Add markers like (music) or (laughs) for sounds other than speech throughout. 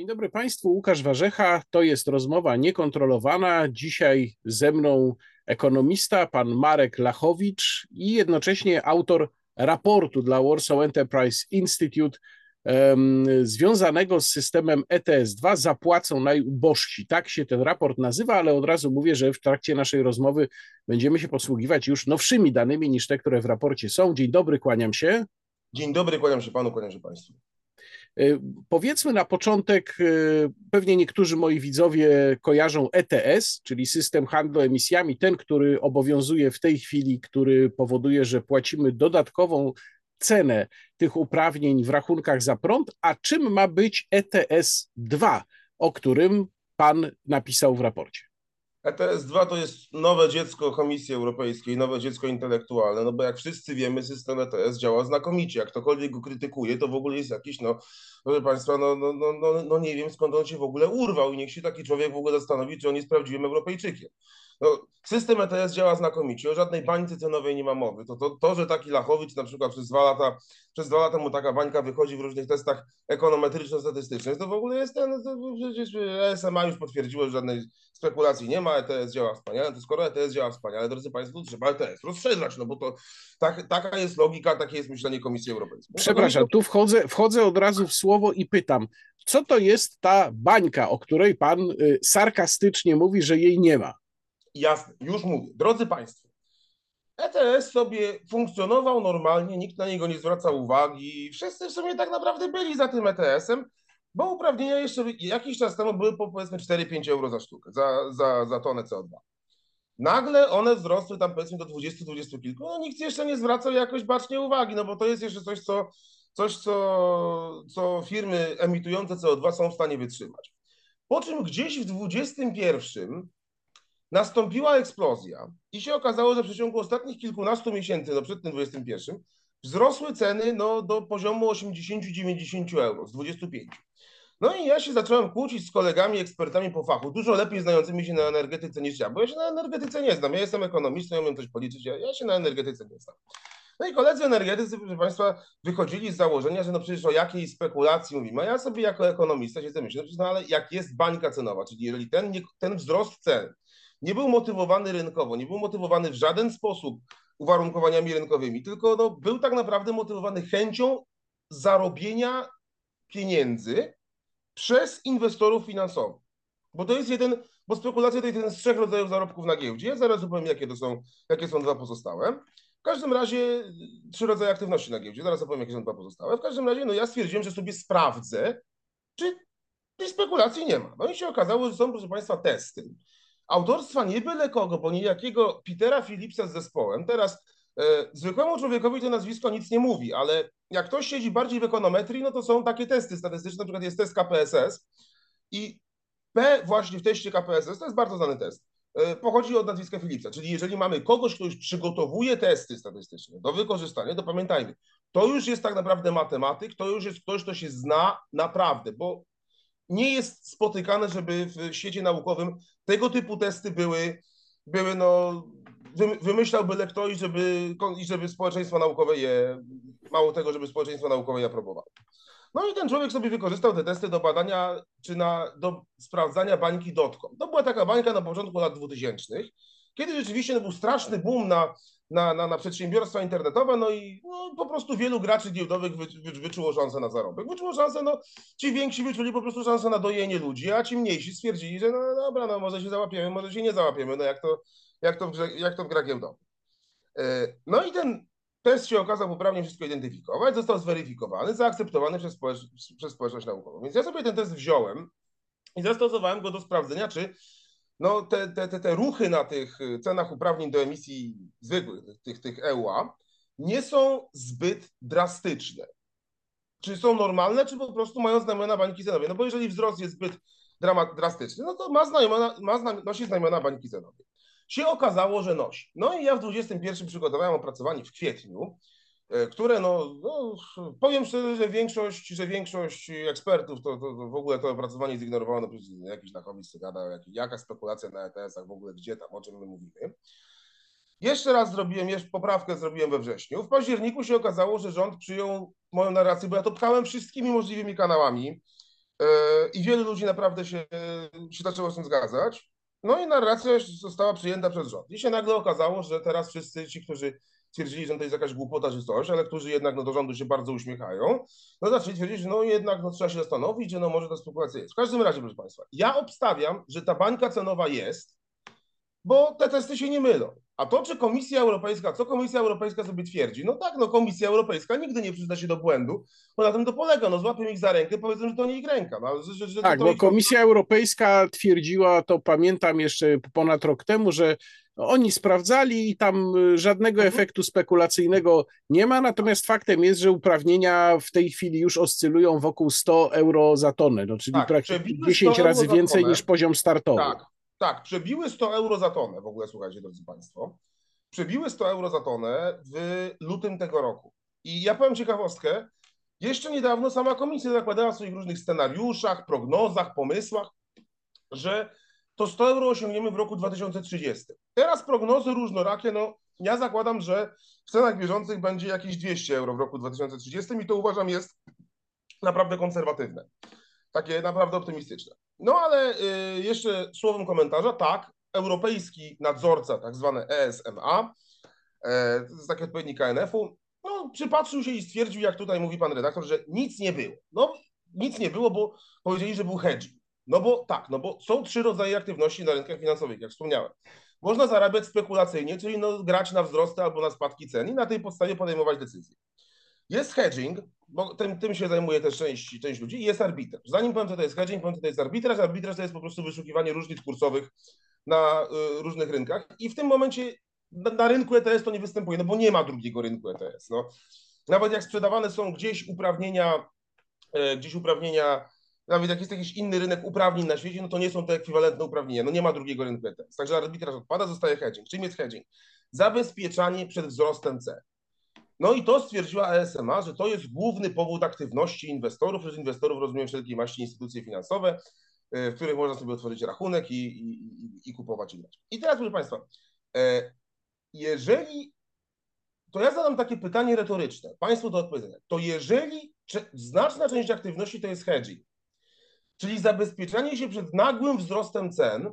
Dzień dobry Państwu, Łukasz Warzecha. To jest rozmowa niekontrolowana. Dzisiaj ze mną ekonomista, pan Marek Lachowicz i jednocześnie autor raportu dla Warsaw Enterprise Institute um, związanego z systemem ETS-2 zapłacą najubożsi. Tak się ten raport nazywa, ale od razu mówię, że w trakcie naszej rozmowy będziemy się posługiwać już nowszymi danymi niż te, które w raporcie są. Dzień dobry, kłaniam się. Dzień dobry, kłaniam się panu, kłaniam się państwu. E, powiedzmy na początek, e, pewnie niektórzy moi widzowie kojarzą ETS, czyli system handlu emisjami, ten, który obowiązuje w tej chwili, który powoduje, że płacimy dodatkową cenę tych uprawnień w rachunkach za prąd. A czym ma być ETS 2, o którym pan napisał w raporcie? ETS-2 to jest nowe dziecko Komisji Europejskiej, nowe dziecko intelektualne, no bo jak wszyscy wiemy, system ETS działa znakomicie. Jak ktokolwiek go krytykuje, to w ogóle jest jakiś, no, proszę Państwa, no, no, no, no, no nie wiem skąd on się w ogóle urwał i niech się taki człowiek w ogóle zastanowi, czy on jest prawdziwym Europejczykiem. No, system ETS działa znakomicie, o żadnej bańce cenowej nie ma mowy. To, to, to, że taki Lachowicz na przykład przez dwa lata, przez dwa lata mu taka bańka wychodzi w różnych testach ekonometryczno-statystycznych, to w ogóle jest ten, to przecież SMA już potwierdziło, że żadnej spekulacji nie ma, ETS działa wspaniale, to skoro ETS działa wspaniale, drodzy Państwo, trzeba ETS rozszerzać, no bo to tak, taka jest logika, takie jest myślenie Komisji Europejskiej. Przepraszam, tu wchodzę, wchodzę od razu w słowo i pytam, co to jest ta bańka, o której Pan y, sarkastycznie mówi, że jej nie ma? Jasne, już mówię. Drodzy Państwo, ETS sobie funkcjonował normalnie, nikt na niego nie zwracał uwagi. Wszyscy w sumie tak naprawdę byli za tym ETS-em, bo uprawnienia jeszcze jakiś czas temu były po powiedzmy 4-5 euro za sztukę, za, za, za tonę CO2. Nagle one wzrosły tam powiedzmy do 20-20 kilku. No nikt jeszcze nie zwracał jakoś bacznie uwagi, no bo to jest jeszcze coś, co, coś co, co firmy emitujące CO2 są w stanie wytrzymać. Po czym gdzieś w 21 nastąpiła eksplozja i się okazało, że w przeciągu ostatnich kilkunastu miesięcy, no przed tym 21, wzrosły ceny no, do poziomu 80-90 euro z 25. No i ja się zacząłem kłócić z kolegami, ekspertami po fachu, dużo lepiej znającymi się na energetyce niż ja, bo ja się na energetyce nie znam. Ja jestem ekonomistą, ja umiem coś policzyć, ja, ja się na energetyce nie znam. No i koledzy energetycy, proszę Państwa, wychodzili z założenia, że no przecież o jakiej spekulacji mówimy. A ja sobie jako ekonomista się myślę, no, no ale jak jest bańka cenowa, czyli jeżeli ten, ten wzrost cen nie był motywowany rynkowo, nie był motywowany w żaden sposób uwarunkowaniami rynkowymi, tylko no, był tak naprawdę motywowany chęcią zarobienia pieniędzy przez inwestorów finansowych. Bo to jest jeden, bo spekulacja to jest jeden z trzech rodzajów zarobków na giełdzie. Ja zaraz opowiem, jakie to są, jakie są dwa pozostałe. W każdym razie trzy rodzaje aktywności na giełdzie. Zaraz opowiem, jakie są dwa pozostałe. W każdym razie, no ja stwierdziłem, że sobie sprawdzę, czy tej spekulacji nie ma. No i się okazało, że są, proszę Państwa, testy autorstwa nie byle kogo, bo niejakiego Petera Philipsa z zespołem. Teraz e, zwykłemu człowiekowi to nazwisko nic nie mówi, ale jak ktoś siedzi bardziej w ekonometrii, no to są takie testy statystyczne, na przykład jest test KPSS i P właśnie w teście KPSS, to jest bardzo znany test, e, pochodzi od nazwiska Philipsa, czyli jeżeli mamy kogoś, kto już przygotowuje testy statystyczne do wykorzystania, to pamiętajmy, to już jest tak naprawdę matematyk, to już jest ktoś, kto się zna naprawdę, bo nie jest spotykane, żeby w świecie naukowym tego typu testy były, były no, wymyślał byle ktoś, żeby, żeby społeczeństwo naukowe je, mało tego, żeby społeczeństwo naukowe je aprobowało. No i ten człowiek sobie wykorzystał te testy do badania, czy na, do sprawdzania bańki dotcom. To była taka bańka na początku lat 2000, kiedy rzeczywiście no, był straszny boom na na, na, na przedsiębiorstwa internetowe, no i no, po prostu wielu graczy giełdowych wy, wy, wyczuło szansę na zarobek. Wyczuło szansę, no ci więksi wyczuli po prostu szansę na dojenie ludzi, a ci mniejsi stwierdzili, że no dobra, no może się załapiemy, może się nie załapiemy, no jak to, jak to, w, grze, jak to w gra giełdowa. E, no i ten test się okazał poprawnie wszystko identyfikować, został zweryfikowany, zaakceptowany przez, społecz przez społeczność naukową. Więc ja sobie ten test wziąłem i zastosowałem go do sprawdzenia, czy no te, te, te, te ruchy na tych y, cenach uprawnień do emisji zwykłych, tych, tych EUA, nie są zbyt drastyczne. Czy są normalne, czy po prostu mają znamiona bańki cenowej? No bo jeżeli wzrost jest zbyt dramat, drastyczny, no to ma, znamiona, ma znam, nosi znamiona bańki cenowej. Się okazało, że nosi. No i ja w 21 przygotowałem opracowanie w kwietniu, które no, no, powiem szczerze, że większość, że większość ekspertów to, to, to w ogóle to opracowanie zignorowano, przecież jakiś Lachowicz gadał, jak, jaka spekulacja na ETS-ach, w ogóle gdzie tam, o czym my mówimy. Jeszcze raz zrobiłem, jeszcze poprawkę zrobiłem we wrześniu. W październiku się okazało, że rząd przyjął moją narrację, bo ja to pchałem wszystkimi możliwymi kanałami. i wielu ludzi naprawdę się, się zaczęło z tym zgadzać. No i narracja została przyjęta przez rząd. I się nagle okazało, że teraz wszyscy ci, którzy twierdzili, że to jest jakaś głupota czy coś, ale którzy jednak no, do rządu się bardzo uśmiechają, no zaczęli twierdzić, że no jednak no, trzeba się zastanowić, że no może ta spekulacja jest. W każdym razie, proszę Państwa, ja obstawiam, że ta bańka cenowa jest, bo te testy się nie mylą. A to, czy Komisja Europejska, co Komisja Europejska sobie twierdzi? No tak, no Komisja Europejska nigdy nie przyzna się do błędu, bo na tym to polega. No złapią ich za rękę, powiedzą, że to nie ich ręka. No, że, że tak, bo ich... Komisja Europejska twierdziła, to pamiętam jeszcze ponad rok temu, że oni sprawdzali i tam y, żadnego mhm. efektu spekulacyjnego nie ma, natomiast faktem jest, że uprawnienia w tej chwili już oscylują wokół 100 euro za tonę, no, czyli tak, praktycznie 10 razy więcej niż poziom startowy. Tak, tak, przebiły 100 euro za tonę w ogóle, słuchajcie, drodzy Państwo. Przebiły 100 euro za tonę w lutym tego roku. I ja powiem ciekawostkę, jeszcze niedawno sama komisja zakładała w swoich różnych scenariuszach, prognozach, pomysłach, że to 100 euro osiągniemy w roku 2030. Teraz prognozy różnorakie, no ja zakładam, że w cenach bieżących będzie jakieś 200 euro w roku 2030 i to uważam jest naprawdę konserwatywne. Takie naprawdę optymistyczne. No ale y, jeszcze słowem komentarza, tak, europejski nadzorca, tak zwany ESMA, e, to jest taki odpowiednik KNF-u, no, przypatrzył się i stwierdził, jak tutaj mówi pan redaktor, że nic nie było. No, nic nie było, bo powiedzieli, że był hedging. No bo tak, no bo są trzy rodzaje aktywności na rynkach finansowych, jak wspomniałem. Można zarabiać spekulacyjnie, czyli no, grać na wzrosty albo na spadki cen i na tej podstawie podejmować decyzje. Jest hedging, bo tym, tym się zajmuje też część, część ludzi, i jest arbitraż. Zanim powiem, co to jest hedging, powiem, co to jest arbitraż. Arbitraż to jest po prostu wyszukiwanie różnic kursowych na y, różnych rynkach i w tym momencie na, na, rynku ETS to nie występuje, no bo nie ma drugiego rynku ETS. No. Nawet jak sprzedawane są gdzieś uprawnienia, y, gdzieś uprawnienia nawet jak jest jakiś inny rynek uprawnień na świecie, no to nie są to ekwiwalentne uprawnienia. No nie ma drugiego rynku ETS. Także arbitraż odpada, zostaje hedging. Czym jest hedging? Zabezpieczanie przed wzrostem cen. No i to stwierdziła ESMA, że to jest główny powód aktywności inwestorów. Przez inwestorów rozumiem wszelkie maści instytucje finansowe, y, w których można sobie otworzyć rachunek i, i, i, i kupować inne. I teraz, proszę Państwa, e, jeżeli, to ja zadam takie pytanie retoryczne, Państwu do odpowiedzenia. To jeżeli znaczna część aktywności to jest hedging, czyli zabezpieczanie się przed nagłym wzrostem cen,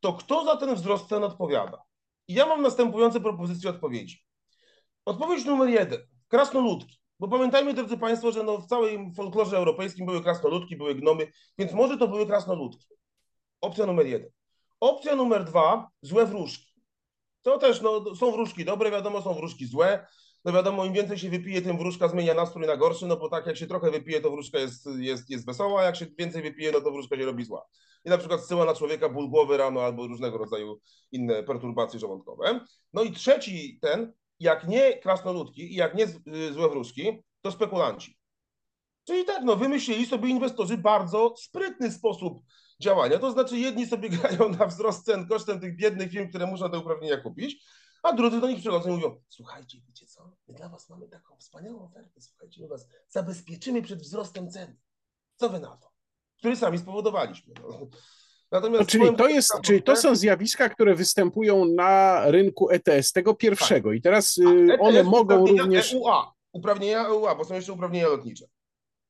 to kto za ten wzrost cen odpowiada? I ja mam następujące propozycje odpowiedzi. Odpowiedź numer jeden. Krasnoludki. Bo pamiętajmy, drodzy Państwo, że no w całej folklorze europejskim były krasnoludki, były gnomy, więc może to były krasnoludki. Opcja numer jeden. Opcja numer dwa, złe wróżki. To też, no, są wróżki dobre, wiadomo, są wróżki złe no wiadomo, im więcej się wypije, tym wróżka zmienia nastrój na gorszy, no bo tak jak się trochę wypije, to wróżka jest, jest, jest wesoła, a jak się więcej wypije, no to wróżka się robi zła. I na przykład zsyła na człowieka ból głowy rano albo różnego rodzaju inne perturbacje żołądkowe. No i trzeci ten, jak nie krasnoludki i jak nie y, złe wróżki, to spekulanci. Czyli tak, no wymyślili sobie inwestorzy bardzo sprytny sposób działania, to znaczy jedni sobie (laughs) grają na wzrost cen kosztem tych biednych firm, które muszą te uprawnienia kupić, a drudzy do nich przychodzą i mówią, słuchajcie, wiecie co, my dla was mamy taką wspaniałą ofertę, słuchajcie, my was zabezpieczymy przed wzrostem cen. Co wy na to? Który sami spowodowaliśmy. No. Natomiast no, czyli, to jest, czyli to są zjawiska, które występują na rynku ETS, tego pierwszego. Tak. I teraz y, one e mogą również. EUA, uprawnienia EUA, bo są jeszcze uprawnienia lotnicze.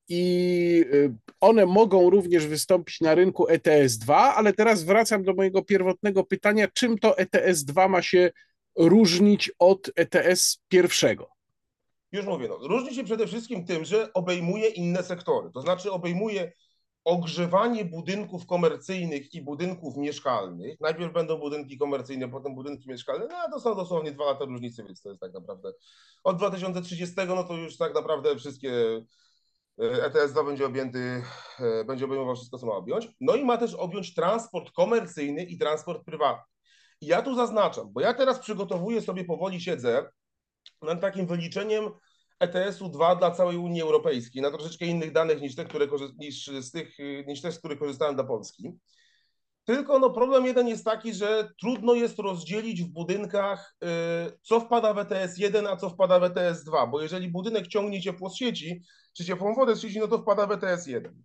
I y, one mogą również wystąpić na rynku ETS-2, ale teraz wracam do mojego pierwotnego pytania, czym to ETS-2 ma się różnić od ETS pierwszego? Już mówię, no, różni się przede wszystkim tym, że obejmuje inne sektory, to znaczy obejmuje ogrzewanie budynków komercyjnych i budynków mieszkalnych. Najpierw będą budynki komercyjne, potem budynki mieszkalne, no a to są dosłownie dwa lata różnicy, więc to jest tak naprawdę od 2030, no to już tak naprawdę wszystkie ETS 2 będzie objęty, e, będzie obejmował wszystko, co ma objąć. No i ma też objąć transport komercyjny i transport prywatny. I ja tu zaznaczam, bo ja teraz przygotowuję sobie powoli, siedzę nad takim wyliczeniem ETS-u 2 dla całej Unii Europejskiej, na troszeczkę innych danych niż te, które, niż z tych, niż te, z których korzystałem dla Polski. Tylko no, problem jeden jest taki, że trudno jest rozdzielić w budynkach, yy, co wpada w ETS 1, a co wpada w ETS 2, bo jeżeli budynek ciągnie ciepło z sieci, czy ciepłą wodę z sieci, no to wpada w ETS 1.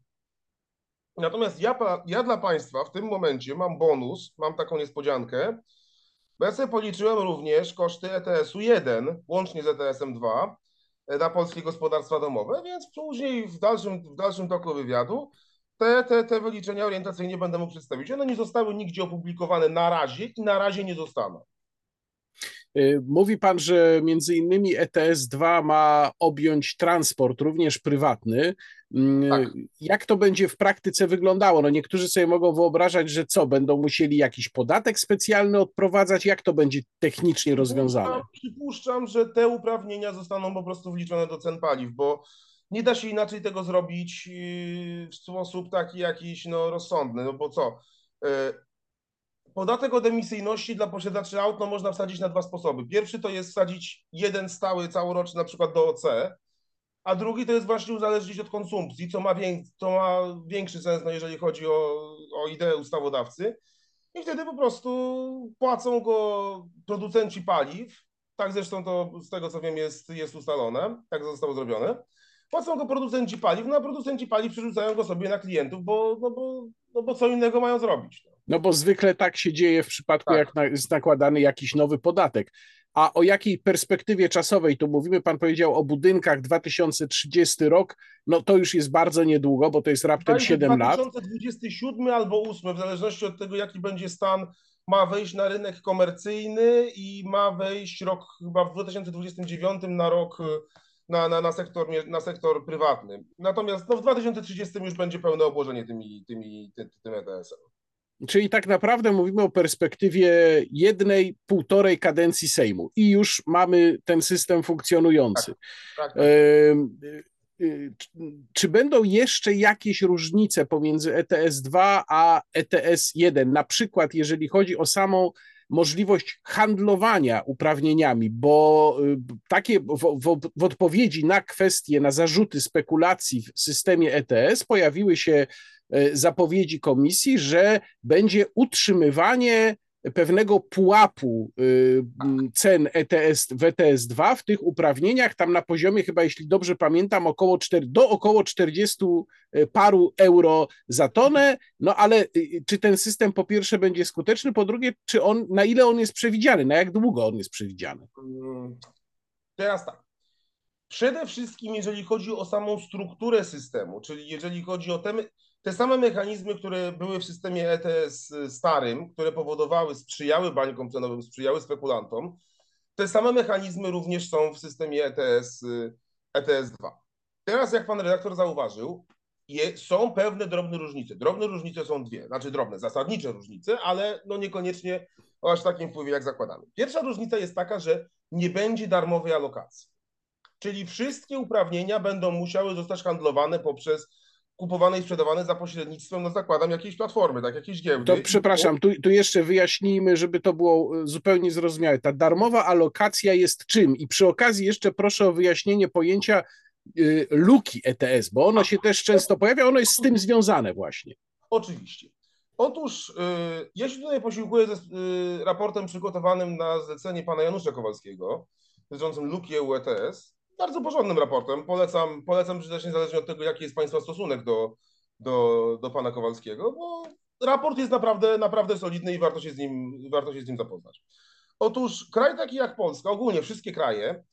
Natomiast ja, ja dla Państwa w tym momencie mam bonus, mam taką niespodziankę, bo ja sobie policzyłem również koszty ETS-u 1, łącznie z ETS-em 2, e, na polskie gospodarstwa domowe, więc później w dalszym, w dalszym toku wywiadu te, te, te wyliczenia orientacyjnie będę mógł przedstawić. One nie zostały nigdzie opublikowane na razie i na razie nie zostaną. Y, mówi pan, że między innymi ETS-2 ma objąć transport, również prywatny. Mm, tak. Jak to będzie w praktyce wyglądało? No niektórzy sobie mogą wyobrażać, że co, będą musieli jakiś podatek specjalny odprowadzać? Jak to będzie technicznie rozwiązane? Przypuszczam, że te uprawnienia zostaną po prostu wliczone do cen paliw, bo nie da się inaczej tego zrobić yy, w sposób taki jakiś no, rozsądny, no bo co? Podatek od emisyjności dla posiadaczy aut no, można wsadzić na dwa sposoby. Pierwszy to jest wsadzić jeden stały całoroczny na przykład do OC, a drugi to jest właśnie uzależnić od konsumpcji, co ma, wiek, co ma większy sens, no, jeżeli chodzi o, o ideę ustawodawcy. I wtedy po prostu płacą go producenci paliw, tak zresztą to z tego co wiem jest, jest ustalone, tak zostało zrobione. Płacą go producenci paliw, no a producenci paliw przerzucają go sobie na klientów, bo, no bo, no bo co innego mają zrobić. No. No bo zwykle tak się dzieje w przypadku, tak. jak na, jest nakładany jakiś nowy podatek. A o jakiej perspektywie czasowej tu mówimy? Pan powiedział o budynkach 2030 rok, no to już jest bardzo niedługo, bo to jest raptem 7 lat. 2027 albo 8, w zależności od tego, jaki będzie stan, ma wejść na rynek komercyjny i ma wejść rok chyba w 2029 na rok na, na, na, sektor, na sektor prywatny. Natomiast no, w 2030 już będzie pełne obłożenie tymi, tymi, ty, tym ETS-em. Czyli tak naprawdę mówimy o perspektywie jednej, półtorej kadencji Sejmu i już mamy ten system funkcjonujący. Tak, tak, tak. czy będą jeszcze jakieś różnice pomiędzy ETS-2 a ETS-1? Na przykład, jeżeli chodzi o samą możliwość handlowania uprawnieniami, bo y, takie w, w, w, odpowiedzi na kwestie, na zarzuty spekulacji w systemie ETS pojawiły się y, zapowiedzi komisji, że będzie utrzymywanie pewnego pułapu y, cen ETS w ETS-2 w tych uprawnieniach, tam na poziomie chyba, jeśli dobrze pamiętam, około 4, do około 40 y, paru euro za tonę, no ale y, czy ten system po pierwsze będzie skuteczny, po drugie, czy on, na ile on jest przewidziany, na jak długo on jest przewidziany? Mm, teraz tak. Przede wszystkim, jeżeli chodzi o samą strukturę systemu, czyli jeżeli chodzi o temy, te same mechanizmy, które były w systemie ETS starym, które powodowały, sprzyjały bańkom cenowym, sprzyjały spekulantom, te same mechanizmy również są w systemie ETS, ETS 2. Teraz, jak pan redaktor zauważył, je, są pewne drobne różnice. Drobne różnice są dwie, znaczy drobne, zasadnicze różnice, ale no niekoniecznie o aż takim wpływie, jak zakładamy. Pierwsza różnica jest taka, że nie będzie darmowej alokacji. Czyli wszystkie uprawnienia będą musiały zostać handlowane poprzez kupowane i sprzedawane za pośrednictwem, no zakładam, jakiejś platformy, tak, jakiejś giełdy. To przepraszam, tu, tu jeszcze wyjaśnijmy, żeby to było e, zupełnie zrozumiałe. Ta darmowa alokacja jest czym? I przy okazji jeszcze proszę o wyjaśnienie pojęcia y, luki ETS, bo ono się też często pojawia, ono jest z tym związane właśnie. Oczywiście. Otóż y, ja się tutaj posiłkuję ze y, raportem przygotowanym na zlecenie pana Janusza Kowalskiego dotyczącym luki EU ETS bardzo porządnym raportem. Polecam, polecam czytać niezależnie od tego, jaki jest Państwa stosunek do, do, do Pana Kowalskiego, bo raport jest naprawdę, naprawdę solidny i warto się z nim, warto się z nim zapoznać. Otóż kraj taki jak Polska, ogólnie wszystkie kraje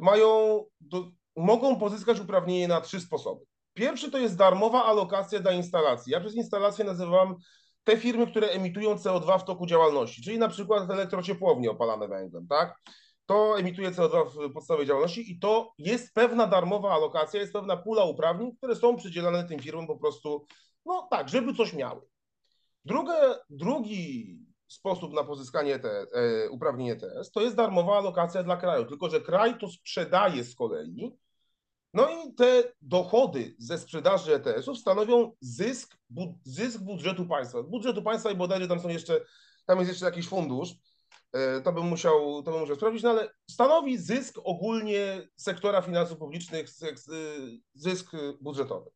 mają, do, mogą pozyskać uprawnienie na trzy sposoby. Pierwszy to jest darmowa alokacja dla instalacji. Ja przez instalację nazywam te firmy, które emitują CO2 w toku działalności, czyli na przykład elektrociepłownie opalane węglem, tak? To emituje CO2 w podstawowej działalności i to jest pewna darmowa alokacja, jest pewna pula uprawnień, które są przydzielane tym firmom po prostu, no tak, żeby coś miały. Drugie, drugi sposób na pozyskanie te, e, uprawnień ETS to jest darmowa alokacja dla kraju, tylko że kraj to sprzedaje z kolei, no i te dochody ze sprzedaży ETS-ów stanowią zysk, bu, zysk budżetu państwa. Budżetu państwa i bodajże tam są jeszcze, tam jest jeszcze jakiś fundusz, to bym musiał, to bym musiał sprawdzić, no ale stanowi zysk ogólnie sektora finansów publicznych, zysk budżetowy.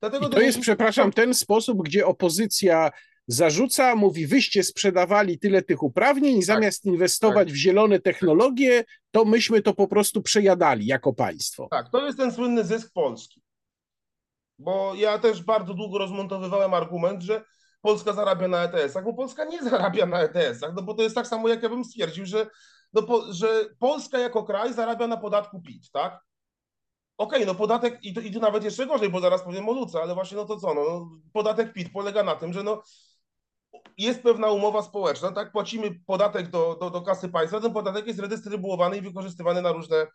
Dlatego I to jest, przepraszam, ten sposób, gdzie opozycja zarzuca, mówi, wyście sprzedawali tyle tych uprawnień i tak, zamiast inwestować tak. w zielone technologie, to myśmy to po prostu przejadali jako państwo. Tak, to jest ten słynny zysk Polski. Bo ja też bardzo długo rozmontowywałem argument, że Polska zarabia na ETS-ach, bo Polska nie (laughs) zarabia na ETS-ach, no bo to jest tak samo, jak ja bym stwierdził, że, no po, że Polska jako kraj zarabia na podatku PIT, tak? Okej, no podatek, i tu, i tu nawet jeszcze gorzej, bo zaraz powiem o luce, ale właśnie no to co, no, no, podatek PIT polega na tym, że no jest pewna umowa społeczna, tak, płacimy podatek do, do, do kasy państwa, ten podatek jest redystrybuowany i wykorzystywany na różne,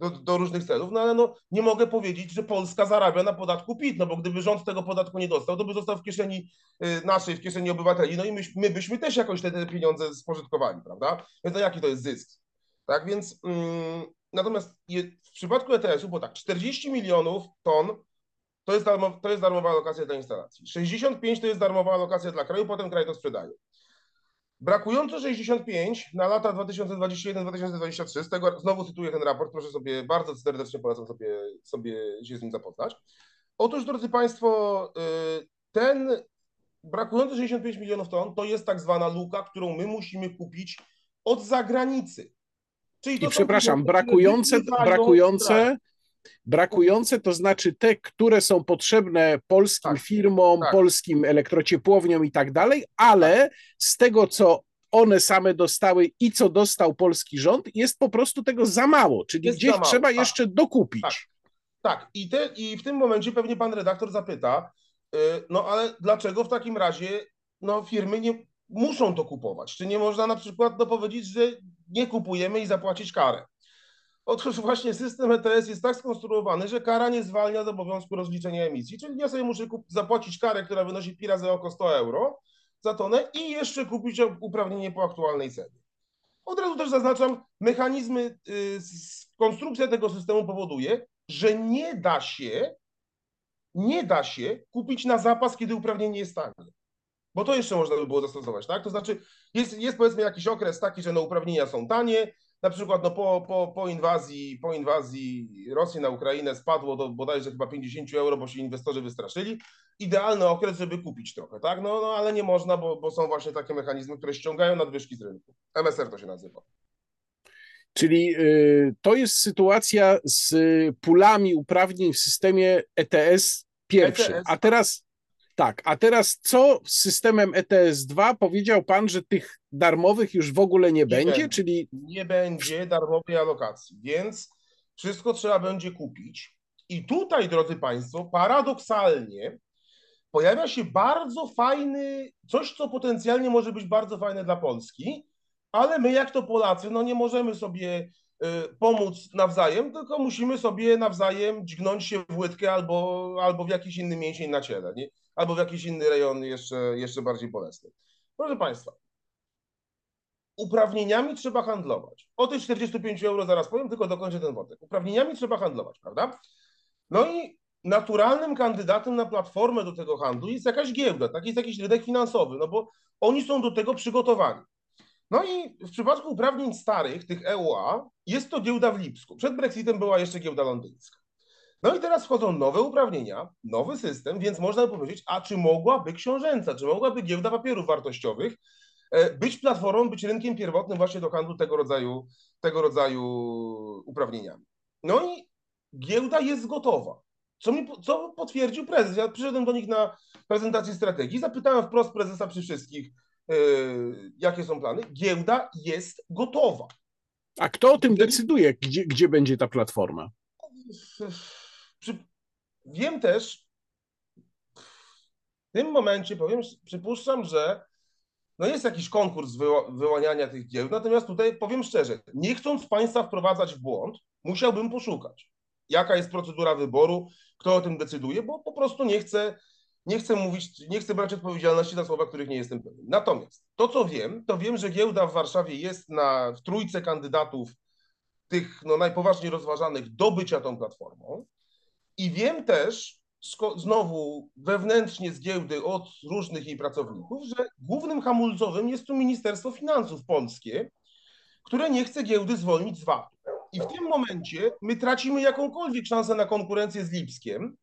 do, do różnych celów, no ale no nie mogę powiedzieć, że Polska zarabia na podatku PIT, no bo gdyby rząd tego podatku nie dostał, to by został w kieszeni y, naszej, w kieszeni obywateli, no i my, my byśmy też jakoś te, te pieniądze spożytkowali, prawda? Więc no jaki to jest zysk? Tak, więc mm, natomiast je, w przypadku ETS-u, bo tak, 40 milionów ton to jest, darmo, to jest darmowa alokacja dla instalacji. 65 to jest darmowa alokacja dla kraju, potem kraj to sprzedaje. Brakujące 65 na lata 2021-2023, z tego znowu cytuję ten raport, proszę sobie, bardzo serdecznie polecam sobie, sobie się z nim zapoznać. Otóż, drodzy Państwo, y, ten brakujący 65 milionów ton to jest tak zwana luka, którą my musimy kupić od zagranicy. Czyli I przepraszam, brakujące, brakujące, brakujące to znaczy te, które są potrzebne polskim tak, firmom, tak. polskim elektrociepłowniom i tak dalej, ale z tego, co one same dostały i co dostał polski rząd, jest po prostu tego za mało, czyli jest gdzieś mało, trzeba tak. jeszcze dokupić. Tak, tak. I, te, I w tym momencie pewnie pan redaktor zapyta, yy, no ale dlaczego w takim razie no, firmy nie muszą to kupować? Czy nie można na przykład no, powiedzieć, że nie kupujemy i zapłacić karę? Otóż właśnie system ETS jest tak skonstruowany, że kara nie zwalnia z obowiązku rozliczenia emisji. Czyli ja sobie muszę zapłacić karę, która wynosi pi razy około 100 euro za tonę i jeszcze kupić uprawnienie po aktualnej cenie. Od razu też zaznaczam, mechanizmy, y, konstrukcja tego systemu powoduje, że nie da się, nie da się kupić na zapas, kiedy uprawnienie jest tanie. Bo to jeszcze można by było zastosować, tak? To znaczy, jest, jest powiedzmy jakiś okres taki, że no uprawnienia są tanie, na przykład no, po, po, po, inwazji, po inwazji Rosji na Ukrainę spadło do bodajże chyba 50 euro, bo się inwestorzy wystraszyli. Idealny okres, żeby kupić trochę, tak? No, no ale nie można, bo, bo są właśnie takie mechanizmy, które ściągają nadwyżki z rynku. MSR to się nazywa. Czyli y, to jest sytuacja z pulami uprawnień w systemie ETS pierwszym. ETS. A teraz tak, a teraz co z systemem ETS2? Powiedział pan, że tych darmowych już w ogóle nie, nie będzie, będzie, czyli. Nie będzie darmowej alokacji, więc wszystko trzeba będzie kupić. I tutaj, drodzy Państwo, paradoksalnie pojawia się bardzo fajny, coś, co potencjalnie może być bardzo fajne dla Polski, ale my, jak to Polacy, no nie możemy sobie y, pomóc nawzajem, tylko musimy sobie nawzajem dźgnąć się w łydkę albo, albo w jakiś inny mięsień na ciele. Nie? Albo w jakiś inny rejon jeszcze, jeszcze bardziej bolesny. Proszę Państwa, uprawnieniami trzeba handlować. O tych 45 euro zaraz powiem, tylko dokończę ten wątek. Uprawnieniami trzeba handlować, prawda? No i naturalnym kandydatem na platformę do tego handlu jest jakaś giełda, tak jest jakiś rynek finansowy, no bo oni są do tego przygotowani. No i w przypadku uprawnień starych, tych EUA, jest to giełda w Lipsku. Przed Brexitem była jeszcze giełda londyńska. No i teraz wchodzą nowe uprawnienia, nowy system, więc można by powiedzieć, a czy mogłaby książęca, czy mogłaby giełda papierów wartościowych e, być platformą, być rynkiem pierwotnym właśnie do handlu tego rodzaju, tego rodzaju uprawnieniami. No i giełda jest gotowa. Co, mi, co potwierdził prezes. Ja przyszedłem do nich na prezentację strategii, zapytałem wprost prezesa przy wszystkich, yy, jakie są plany. Giełda jest gotowa. A kto o tym decyduje, gdzie, gdzie będzie ta platforma? Wiem też, w tym momencie powiem, przypuszczam, że no jest jakiś konkurs wyła wyłaniania tych giełd, natomiast tutaj powiem szczerze, nie chcąc Państwa wprowadzać w błąd, musiałbym poszukać, jaka jest procedura wyboru, kto o tym decyduje, bo po prostu nie chcę, nie chcę mówić, nie chcę brać odpowiedzialności za słowa, których nie jestem pewien. Natomiast to, co wiem, to wiem, że giełda w Warszawie jest na, w trójce kandydatów tych no, najpoważniej rozważanych do bycia tą platformą. I wiem też, znowu wewnętrznie z giełdy od różnych jej pracowników, że głównym hamulcowym jest tu Ministerstwo Finansów Polskie, które nie chce giełdy zwolnić z VAT. I w tym momencie my tracimy jakąkolwiek szansę na konkurencję z Lipskiem,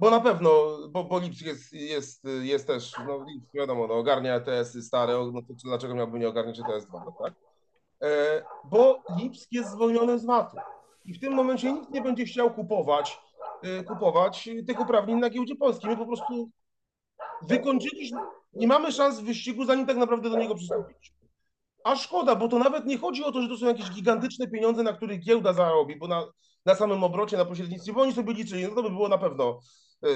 bo na pewno, bo, bo Lipsk jest, jest, jest też, no Lipsk wiadomo, no, ogarnia ETS-y stare, no to dlaczego miałby nie ogarniać ETS-2, no, tak? E, bo Lipsk jest zwolniony z VAT-u. I w tym momencie nikt nie będzie chciał kupować kupować tych uprawnień na giełdzie polskiej. My po prostu wykończyliśmy, nie mamy szans w wyścigu, zanim tak naprawdę do niego przystąpiliśmy. A szkoda, bo to nawet nie chodzi o to, że to są jakieś gigantyczne pieniądze, na których giełda zarobi, bo na, na samym obrocie, na pośrednictwie, bo oni sobie liczyli, no to by było na pewno y,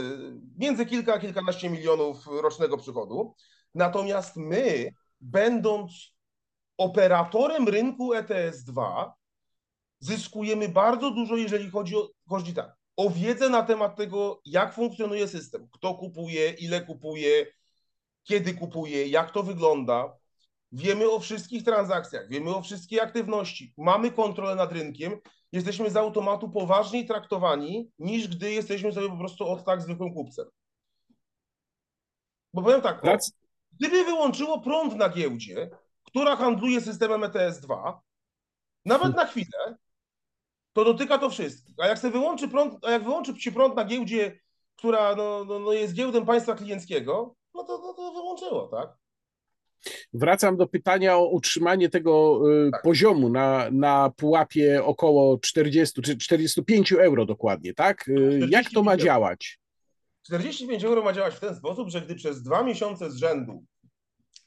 między kilka a kilkanaście milionów rocznego przychodu. Natomiast my, będąc operatorem rynku ETS2, zyskujemy bardzo dużo, jeżeli chodzi o, chodzi tak, o wiedzę na temat tego, jak funkcjonuje system, kto kupuje, ile kupuje, kiedy kupuje, jak to wygląda. Wiemy o wszystkich transakcjach, wiemy o wszystkich aktywności, mamy kontrolę nad rynkiem, jesteśmy z automatu poważniej traktowani, niż gdy jesteśmy sobie po prostu od tak zwykłym kupcem. Bo powiem tak, o, gdyby wyłączyło prąd na giełdzie, która handluje systemem ETS2, nawet na chwilę, to dotyka to wszystkich. A jak się wyłączy prąd, a jak wyłączy się prąd na giełdzie, która no, no, no jest giełdą państwa klienckiego, no to, no to wyłączyło, tak? Wracam do pytania o utrzymanie tego y, tak. poziomu na, na pułapie około 40 czy 45 euro dokładnie, tak? Y, jak to ma działać? 45 euro ma działać w ten sposób, że gdy przez dwa miesiące z rzędu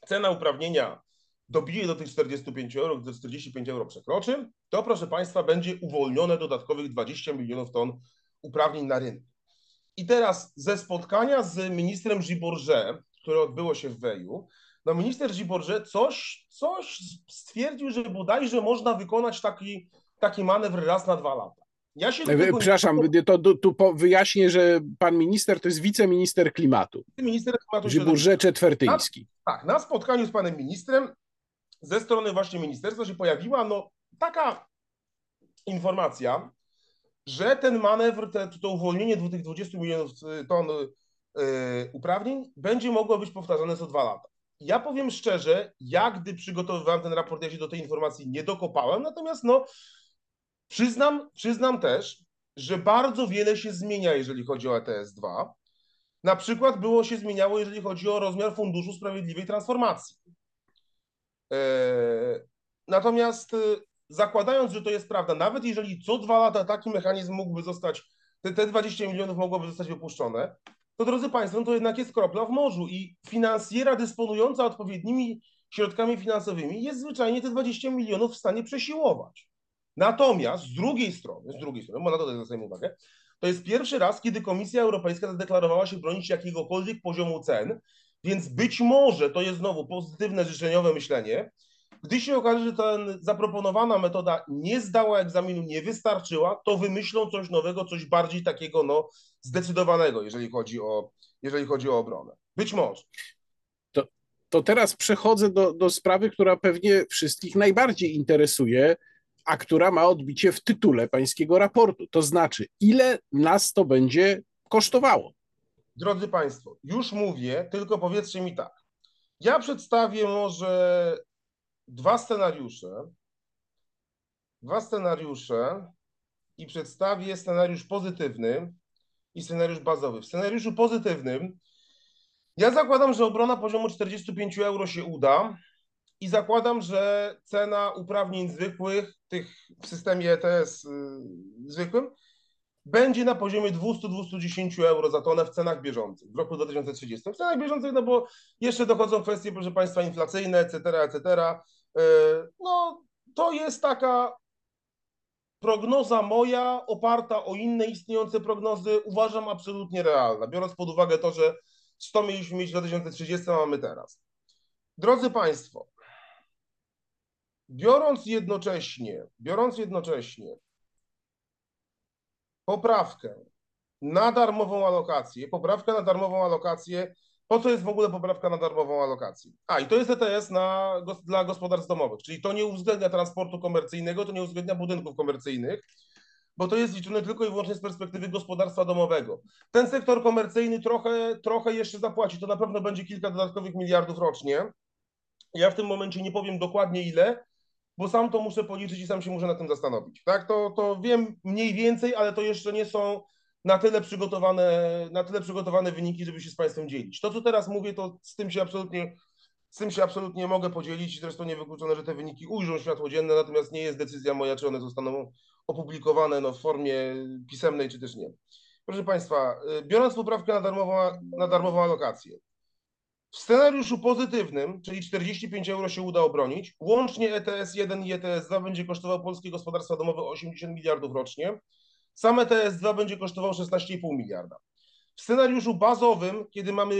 cena uprawnienia dobije do tych 45 euro, gdy 45 euro przekroczy, to proszę Państwa będzie uwolnione dodatkowych 20 milionów ton uprawnień na rynku. I teraz ze spotkania z ministrem Giborze, które odbyło się w Weju, no minister Giborze coś, coś stwierdził, że bodajże można wykonać taki, taki manewr raz na dwa lata. Ja się Przepraszam, nie... to tu wyjaśnię, że pan minister to jest wiceminister klimatu. Minister klimatu. Giborze Czetwertyński. Na, tak, na spotkaniu z panem ministrem ze strony właśnie ministerstwa się pojawiła no, taka informacja, że ten manewr, te, to uwolnienie tych 20 milionów y, ton yy, uprawnień będzie mogło być powtarzane co dwa lata. Ja powiem szczerze, ja gdy przygotowywałem ten raport, ja się do tej informacji nie dokopałem, natomiast no, przyznam, przyznam też, że bardzo wiele się zmienia, jeżeli chodzi o ETS-2. Na przykład było się zmieniało, jeżeli chodzi o rozmiar Funduszu Sprawiedliwej Transformacji. E, natomiast e, zakładając, że to jest prawda, nawet jeżeli co dwa lata taki mechanizm mógłby zostać, te, te 20 milionów mogłoby zostać wypuszczone, to drodzy Państwo, to jednak jest kropla w morzu i finansjera dysponująca odpowiednimi środkami finansowymi jest zwyczajnie te 20 milionów w stanie przesiłować. Natomiast z drugiej strony, z drugiej strony, bo na to zwracam uwagę, to jest pierwszy raz, kiedy Komisja Europejska zadeklarowała się bronić jakiegokolwiek poziomu cen więc być może to jest znowu pozytywne, życzeniowe myślenie. Gdy się okaże, że ta zaproponowana metoda nie zdała egzaminu, nie wystarczyła, to wymyślą coś nowego, coś bardziej takiego no, zdecydowanego, jeżeli chodzi o, jeżeli chodzi o obronę. Być może. To, to teraz przechodzę do, do sprawy, która pewnie wszystkich najbardziej interesuje, a która ma odbicie w tytule pańskiego raportu. To znaczy, ile nas to będzie kosztowało? Drodzy Państwo, już mówię, tylko powiedzcie mi tak. Ja przedstawię może dwa scenariusze. Dwa scenariusze i przedstawię scenariusz pozytywny i scenariusz bazowy. W scenariuszu pozytywnym ja zakładam, że obrona poziomu 45 euro się uda i zakładam, że cena uprawnień zwykłych, tych w systemie ETS yy, zwykłym, będzie na poziomie 200-210 euro za tonę w cenach bieżących w roku 2030. W cenach bieżących, no bo jeszcze dochodzą kwestie, proszę Państwa, inflacyjne, etc., etc. E, no, to jest taka prognoza moja, oparta o inne istniejące prognozy, uważam absolutnie realna, biorąc pod uwagę to, że 100 mieliśmy mieć w 2030, a mamy teraz. Drodzy Państwo, biorąc jednocześnie, biorąc jednocześnie poprawkę na darmową alokację, poprawkę na darmową alokację. Po co jest w ogóle poprawka na darmową alokację? A, i to jest ETS na, dla gospodarstw domowych, czyli to nie uwzględnia transportu komercyjnego, to nie uwzględnia budynków komercyjnych, bo to jest liczone tylko i wyłącznie z perspektywy gospodarstwa domowego. Ten sektor komercyjny trochę, trochę jeszcze zapłaci, to na pewno będzie kilka dodatkowych miliardów rocznie. Ja w tym momencie nie powiem dokładnie ile, bo sam to muszę policzyć i sam się muszę na tym zastanowić. Tak, to, to wiem mniej więcej, ale to jeszcze nie są na tyle przygotowane, na tyle przygotowane wyniki, żeby się z Państwem dzielić. To, co teraz mówię, to z tym się absolutnie, z tym się absolutnie mogę podzielić. Zresztą niewykluczone, że te wyniki ujrzą światło dzienne, natomiast nie jest decyzja moja, czy one zostaną opublikowane no, w formie pisemnej, czy też nie. Proszę Państwa, y, biorąc poprawkę na darmową, na darmową alokację, W scenariuszu pozytywnym, czyli 45 euro się uda obronić, łącznie ETS 1 i ETS 2 będzie kosztował polskie gospodarstwa domowe 80 miliardów rocznie. Sam ETS 2 będzie kosztował 16,5 miliarda. W scenariuszu bazowym, kiedy mamy,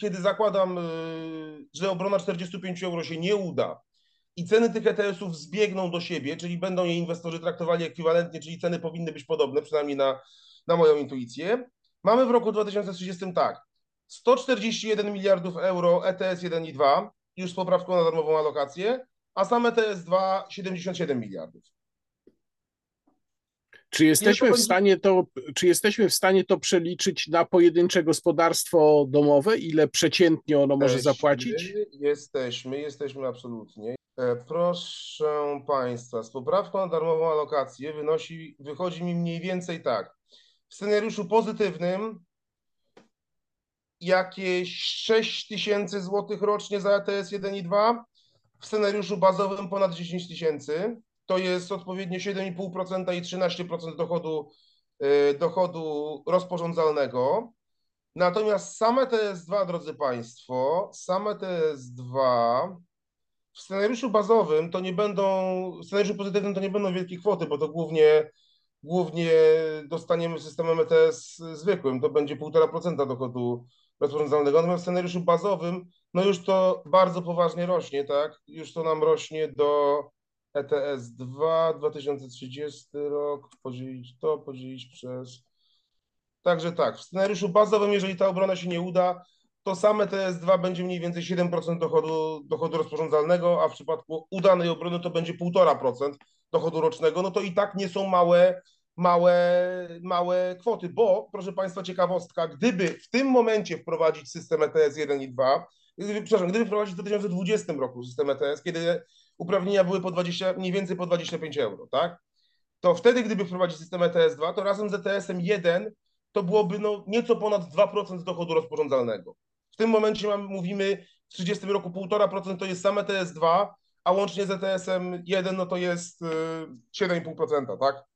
kiedy zakładam, y, że obrona 45 euro się nie uda i ceny tych ETS-ów zbiegną do siebie, czyli będą je inwestorzy traktowali ekwiwalentnie, czyli ceny powinny być podobne, przynajmniej na, na moją intuicję. Mamy w roku 2030 tak, 141 miliardów euro ETS 1 i 2, już z poprawką na darmową alokację, a sam ETS 2 77 miliardów. Czy jesteśmy, w stanie to, czy jesteśmy w stanie to przeliczyć na pojedyncze gospodarstwo domowe? Ile przeciętnie ono może zapłacić? Jesteśmy, jesteśmy absolutnie. E, proszę Państwa, z poprawką na darmową alokację wynosi, wychodzi mi mniej więcej tak. W scenariuszu pozytywnym jakieś 6 tysięcy złotych rocznie za ETS 1 i 2, w scenariuszu bazowym ponad 10 tysięcy. To jest odpowiednio 7,5% i 13% dochodu, y, dochodu rozporządzalnego. Natomiast same TS2, drodzy Państwo, same TS2 w scenariuszu bazowym to nie będą, w scenariuszu pozytywnym to nie będą wielkie kwoty, bo to głównie, głównie dostaniemy systemem ETS zwykłym. To będzie 1,5% dochodu rozporządzalnego. Natomiast w scenariuszu bazowym, no już to bardzo poważnie rośnie, tak? Już to nam rośnie do ETS 2, 2030 rok, podzielić to, podzielić przez... Także tak, w scenariuszu bazowym, jeżeli ta obrona się nie uda, to same TS2 będzie mniej więcej 7% dochodu, dochodu rozporządzalnego, a w przypadku udanej obrony to będzie 1,5% dochodu rocznego, no to i tak nie są małe małe, małe kwoty, bo proszę Państwa, ciekawostka, gdyby w tym momencie wprowadzić system ETS 1 i 2, gdyby, przepraszam, gdyby wprowadzić w 2020 roku system ETS, kiedy uprawnienia były po 20, mniej więcej po 25 euro, tak? To wtedy, gdyby wprowadzić system ETS 2, to razem z ETS-em 1 to byłoby no, nieco ponad 2% dochodu rozporządzalnego. W tym momencie mamy, mówimy w 30 roku 1,5% to jest sam ETS 2, a łącznie z ETS-em 1 no to jest 7,5%, tak?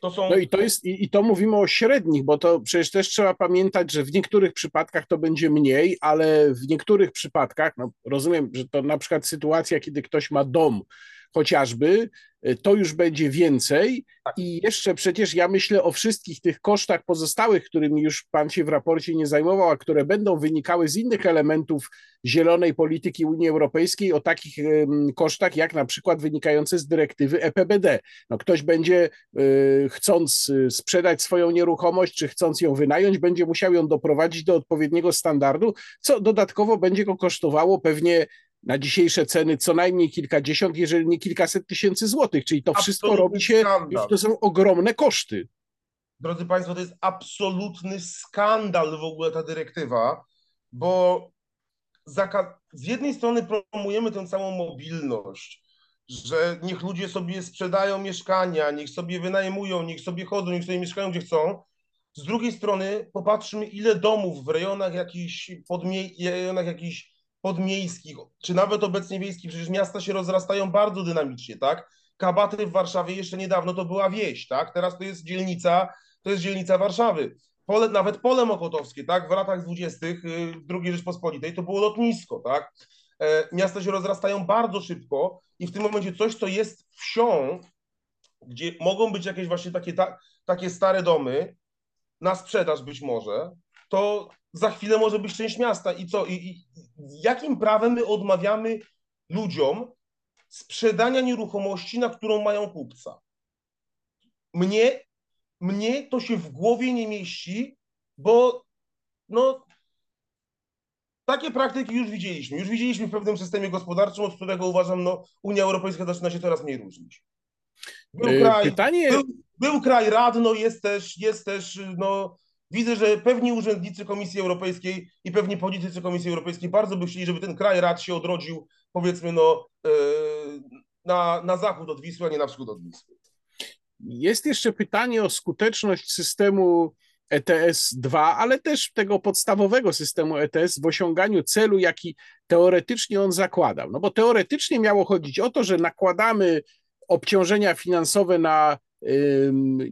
To są... No i to jest, i, i to mówimy o średnich, bo to przecież też trzeba pamiętać, że w niektórych przypadkach to będzie mniej, ale w niektórych przypadkach, no rozumiem, że to na przykład sytuacja, kiedy ktoś ma dom, chociażby, to już będzie więcej. Tak. I jeszcze przecież ja myślę o wszystkich tych kosztach pozostałych, którymi już Pan się w raporcie nie zajmował, a które będą wynikały z innych elementów zielonej polityki Unii Europejskiej, o takich kosztach, jak na przykład wynikające z dyrektywy EPBD. No ktoś będzie y, chcąc y, sprzedać swoją nieruchomość, czy chcąc ją wynająć, będzie musiał ją doprowadzić do odpowiedniego standardu, co dodatkowo będzie go kosztowało pewnie na dzisiejsze ceny co najmniej kilkadziesiąt, jeżeli nie kilkaset tysięcy złotych, czyli to wszystko robi się, skandal. to są ogromne koszty. Drodzy Państwo, to jest absolutny skandal w ogóle ta dyrektywa, bo z jednej strony promujemy tę całą mobilność, że niech ludzie sobie sprzedają mieszkania, niech sobie wynajmują, niech sobie chodzą, niech sobie mieszkają gdzie chcą. Z drugiej strony popatrzmy, ile domów w rejonach jakichś podmie- rejonach jakichś podmiejskich, czy nawet obecnie wiejskich, przecież miasta się rozrastają bardzo dynamicznie, tak? Kabaty w Warszawie jeszcze niedawno to była wieś, tak? Teraz to jest dzielnica, to jest dzielnica Warszawy. Pole, nawet pole mokotowskie, tak? W latach dwudziestych y, II Rzeczpospolitej to było lotnisko, tak? E, miasta się rozrastają bardzo szybko i w tym momencie coś, co jest wsią, gdzie mogą być jakieś właśnie takie, ta, takie stare domy na sprzedaż być może, to za chwilę może być część miasta. I co? I, i jakim prawem my odmawiamy ludziom sprzedania nieruchomości, na którą mają kupca? Mnie, mnie to się w głowie nie mieści, bo no, takie praktyki już widzieliśmy. Już widzieliśmy w pewnym systemie gospodarczym, od którego uważam, no, Unia Europejska zaczyna się coraz mniej różnić. Był e, kraj, Pytanie... był, był kraj Radno, jest też, jest też no, Widzę, że pewni urzędnicy Komisji Europejskiej i pewni politycy Komisji Europejskiej bardzo by chcieli, żeby ten kraj rad się odrodził, powiedzmy, no, e, na, na zachód od Wisły, a nie na wschód od Wisły. Jest jeszcze pytanie o skuteczność systemu ETS-2, ale też tego podstawowego systemu ETS w osiąganiu celu, jaki teoretycznie on zakładał. No bo teoretycznie miało chodzić o to, że nakładamy obciążenia finansowe na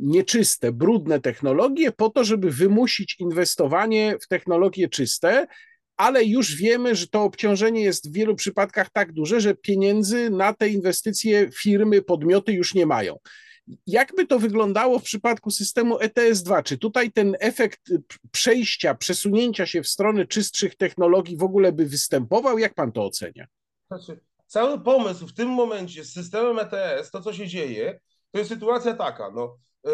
nieczyste, brudne technologie po to, żeby wymusić inwestowanie w technologie czyste ale już wiemy, że to obciążenie jest w wielu przypadkach tak duże, że pieniędzy na te inwestycje firmy, podmioty już nie mają. Jakby to wyglądało w przypadku systemu ETS-2? Czy tutaj ten efekt przejścia, przesunięcia się w stronę czystszych technologii w ogóle by występował? Jak pan to ocenia? Znaczy, cały pomysł w tym momencie z systemem ETS, to co się dzieje, to jest sytuacja taka, no, yy,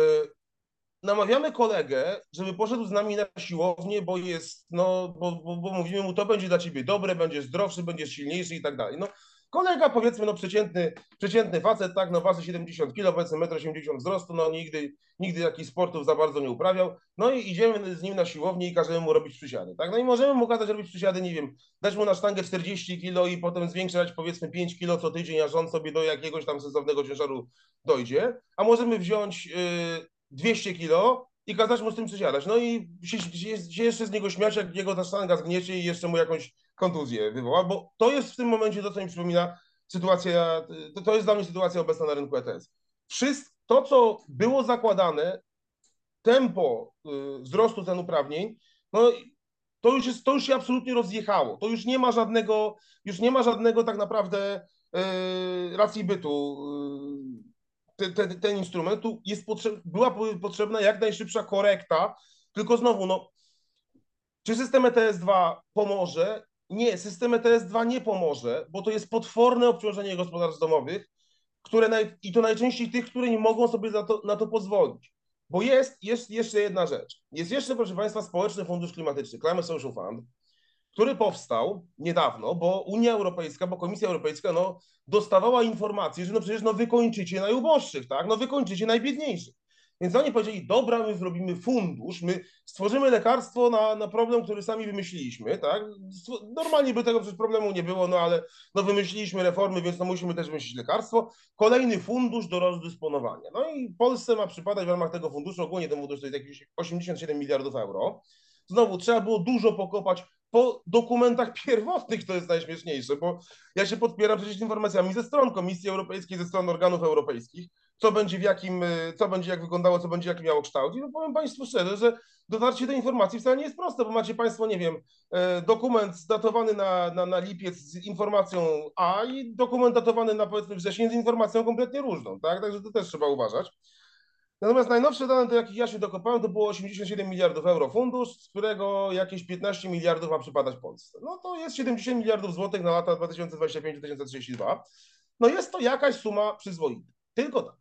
namawiamy kolegę, żeby poszedł z nami na siłownię, bo jest, no, bo, bo, bo mówimy mu, to będzie dla ciebie dobre, będziesz zdrowszy, będziesz silniejszy i tak dalej. No, Kolega, powiedzmy, no przeciętny, przeciętny facet, tak, no waży 70 kg, powiedzmy 1,80 m wzrostu, no nigdy, nigdy jakichś sportów za bardzo nie uprawiał, no i idziemy z nim na siłownię i każemy mu robić przysiady, tak, no i możemy mu kazać robić przysiady, nie wiem, dać mu na sztangę 40 kg i potem zwiększać powiedzmy 5 kg co tydzień, aż on sobie do jakiegoś tam sensownego ciężaru dojdzie, a możemy wziąć yy, 200 kg i kazać mu z tym przysiadać. No i się, się, się, jeszcze z niego śmiać, jak jego ta sztanga zgniecie i jeszcze mu jakąś kontuzję wywoła, bo to jest w tym momencie to, co mi przypomina sytuacja, to, to jest dla mnie sytuacja obecna na rynku ETS. Wszystko to, co było zakładane, tempo y, wzrostu cen uprawnień, no to już, jest, to już się absolutnie rozjechało. To już nie ma żadnego, już nie ma żadnego tak naprawdę yy, racji bytu. Yy, ten, ten instrument tu jest potrzeb, była potrzebna jak najszybsza korekta, tylko znowu, no, czy system ETS-2 pomoże? Nie, system ETS-2 nie pomoże, bo to jest potworne obciążenie gospodarstw domowych, które naj, i to najczęściej tych, które nie mogą sobie to, na to pozwolić. Bo jest, jest jeszcze jedna rzecz. Jest jeszcze, proszę Państwa, Społeczny Fundusz Klimatyczny, Climate Social Fund, który powstał niedawno, bo Unia Europejska, bo Komisja Europejska no, dostawała informacje, że no przecież no, wykończycie najuboższych, tak? No wykończycie najbiedniejszych. Więc oni powiedzieli, dobra, my zrobimy fundusz, my stworzymy lekarstwo na, na problem, który sami wymyśliliśmy, tak? Normalnie by tego przecież problemu nie było, no ale no wymyśliliśmy reformy, więc no musimy też wymyślić lekarstwo. Kolejny fundusz do rozdysponowania. No i Polsce ma przypadać w ramach tego funduszu, ogólnie ten fundusz to jest jakieś 87 miliardów euro. Znowu trzeba było dużo pokopać po dokumentach (laughs) pierwotnych, to jest najśmieszniejsze, bo ja się podpieram przecież informacjami ze stron Komisji Europejskiej, ze stron organów europejskich, co będzie w jakim, y, co będzie jak wyglądało, co będzie jaki miało kształt. I no powiem Państwu szczerze, że dotarcie do informacji wcale nie jest proste, bo macie Państwo, nie wiem, y, dokument datowany na, na, na lipiec z informacją A i dokument datowany na powiedzmy wrzesień z informacją kompletnie różną, tak? Także to też trzeba uważać. Natomiast najnowsze dane, do jakich ja się dokopałem, to było 87 miliardów euro fundusz, z którego jakieś 15 miliardów ma przypadać Polsce. No to jest 70 miliardów złotych na lata 2025-2032. No jest to jakaś suma przyzwoita. Tylko tak.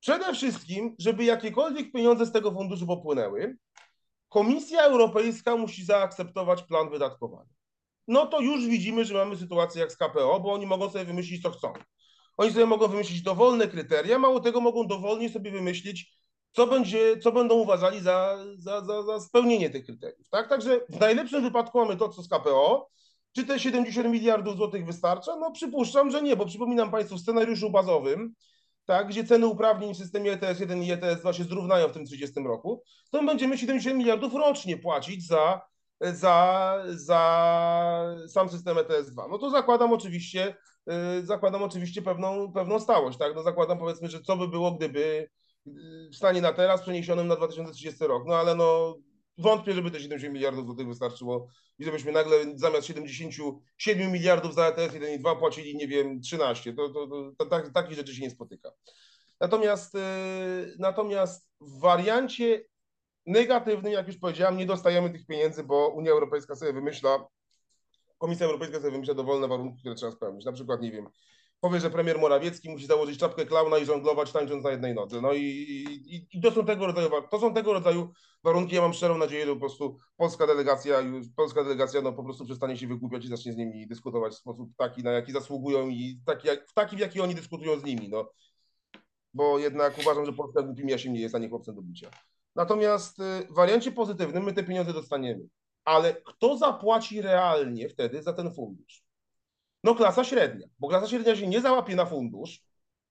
Przede wszystkim, żeby jakiekolwiek pieniądze z tego funduszu popłynęły, Komisja Europejska musi zaakceptować plan wydatkowania. No to już widzimy, że mamy sytuację jak z KPO, bo oni mogą sobie wymyślić, co chcą. Oni sobie mogą wymyślić dowolne kryteria, mało tego mogą dowolnie sobie wymyślić, co, będzie, co będą uważali za, za, za, za spełnienie tych kryteriów. Tak? Także w najlepszym wypadku mamy to, co z KPO. Czy te 70 miliardów złotych wystarcza? No przypuszczam, że nie, bo przypominam Państwu w scenariuszu bazowym, tak, gdzie ceny uprawnień w systemie ETS-1 i ETS-2 się zrównają w tym 30 roku, to będziemy 70 miliardów rocznie płacić za, za, za sam system ETS-2. No to zakładam oczywiście, y, zakładam oczywiście pewną, pewną stałość, tak? No zakładam powiedzmy, że co by było, gdyby y, w stanie na teraz przeniesionym na 2030 rok, no ale no wątpię, żeby te 70 miliardów złotych wystarczyło i żebyśmy nagle zamiast 77 miliardów za ETS 1 i 2 płacili, nie wiem, 13. To, to, to, to tak, takich rzeczy się nie spotyka. Natomiast, yy, natomiast w wariancie negatywnym, jak już powiedziałem, nie dostajemy tych pieniędzy, bo Unia Europejska sobie wymyśla, Komisja Europejska sobie wymyśla dowolne warunki, które trzeba spełnić. Na przykład, nie wiem, powie, że premier Morawiecki musi założyć czapkę klauna i żonglować tańcząc na jednej nodze. No i, i, i, to, są tego rodzaju, to są tego rodzaju warunki. Ja mam szczerą nadzieję, że po prostu polska delegacja, już, polska delegacja no, po prostu przestanie się wygłupiać i zacznie z nimi dyskutować w sposób taki, na jaki zasługują i taki, jak, w taki, w jaki oni dyskutują z nimi. No. Bo jednak uważam, że Polska głupim jasiem nie jest, a nie chłopcem do bicia. Natomiast y, w wariancie pozytywnym my te pieniądze dostaniemy. Ale kto zapłaci realnie wtedy za ten fundusz? No klasa średnia, bo klasa średnia się nie załapie na fundusz.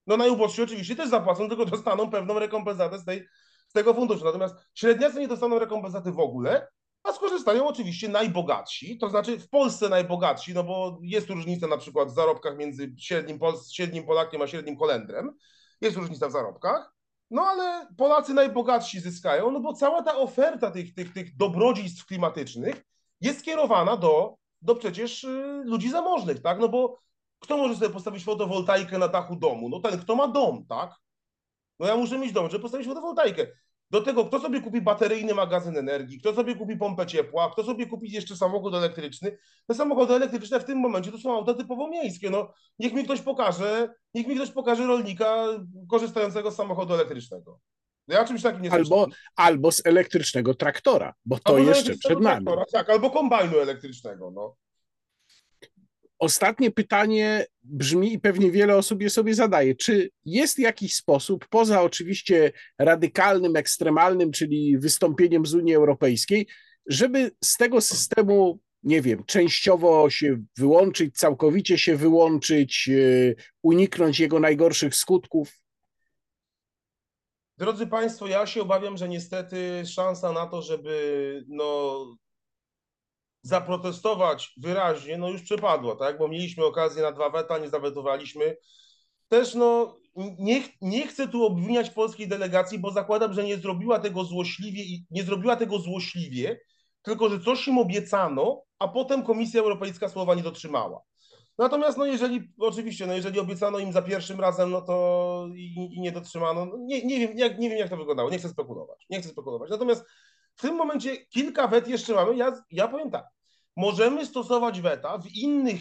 No najubożsi oczywiście też zapłacą, tylko dostaną pewną rekompensatę z, tej, z tego funduszu. Natomiast średniacy nie dostaną rekompensaty w ogóle, a skorzystają oczywiście najbogatsi, to znaczy w Polsce najbogatsi, no bo jest różnica na przykład w zarobkach między średnim, Pol średnim Polakiem a średnim Holendrem. Jest różnica w zarobkach. No ale Polacy najbogatsi zyskają, no bo cała ta oferta tych, tych, tych dobrodziejstw klimatycznych jest skierowana do, do przecież y, ludzi zamożnych, tak? No bo kto może sobie postawić fotowoltaikę na dachu domu? No ten, kto ma dom, tak? No ja muszę mieć dom, żeby postawić fotowoltaikę. Do tego, kto sobie kupi bateryjny magazyn energii, kto sobie kupi pompę ciepła, kto sobie kupi jeszcze samochód elektryczny. Te samochody elektryczne w tym momencie to są auta typowo miejskie. No, niech mi ktoś pokaże, niech mi ktoś pokaże rolnika korzystającego z samochodu elektrycznego. No ja czymś takim nie albo, albo z elektrycznego traktora, bo to albo jeszcze przed nami. Traktora, tak, albo kombajnu elektrycznego. No. Ostatnie pytanie brzmi i pewnie wiele osób je sobie zadaje. Czy jest jakiś sposób, poza oczywiście radykalnym, ekstremalnym, czyli wystąpieniem z Unii Europejskiej, żeby z tego systemu, nie wiem, częściowo się wyłączyć, całkowicie się wyłączyć, e, uniknąć jego najgorszych skutków? Drodzy Państwo, ja się obawiam, że niestety szansa na to, żeby no, zaprotestować wyraźnie, no już przepadła, tak? Bo mieliśmy okazję na dwa weta, nie zawetowaliśmy. Też no, nie, nie chcę tu obwiniać polskiej delegacji, bo zakładam, że nie zrobiła tego złośliwie i nie zrobiła tego złośliwie, tylko że coś im obiecano, a potem Komisja Europejska słowa nie dotrzymała. Natomiast no jeżeli, oczywiście, no jeżeli obiecano im za pierwszym razem, no to i, i nie dotrzymano, no nie, nie, wiem, jak, nie wiem jak to wyglądało, nie chcę spekulować, nie chcę spekulować. Natomiast w tym momencie kilka wet jeszcze mamy. Ja, ja powiem tak, możemy stosować weta w innych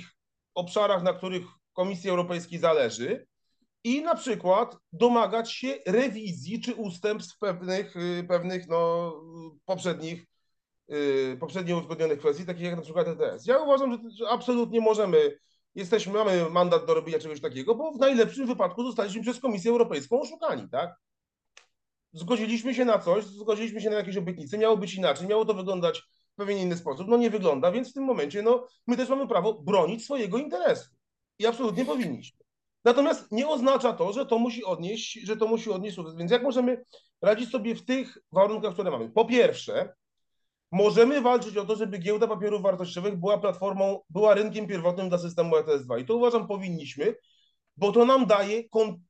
obszarach, na których Komisji Europejskiej zależy i na przykład domagać się rewizji czy ustępstw pewnych, y, pewnych no, poprzednich, y, poprzednio uzgodnionych kwestii, takich jak na przykład ETS. Ja uważam, że, że absolutnie możemy, jesteśmy, mamy mandat do robienia czegoś takiego, bo w najlepszym wypadku zostaliśmy przez Komisję Europejską oszukani, tak? Zgodziliśmy się na coś, zgodziliśmy się na jakieś obietnice, miało być inaczej, miało to wyglądać w pewien inny sposób. No nie wygląda, więc w tym momencie no, my też mamy prawo bronić swojego interesu. I absolutnie powinniśmy. Natomiast nie oznacza to, że to musi odnieść, że to musi odnieść sukces. Więc jak możemy radzić sobie w tych warunkach, które mamy? Po pierwsze, możemy walczyć o to, żeby giełda papierów wartościowych była platformą, była rynkiem pierwotnym dla systemu ETS2. I to uważam powinniśmy, bo to nam daje,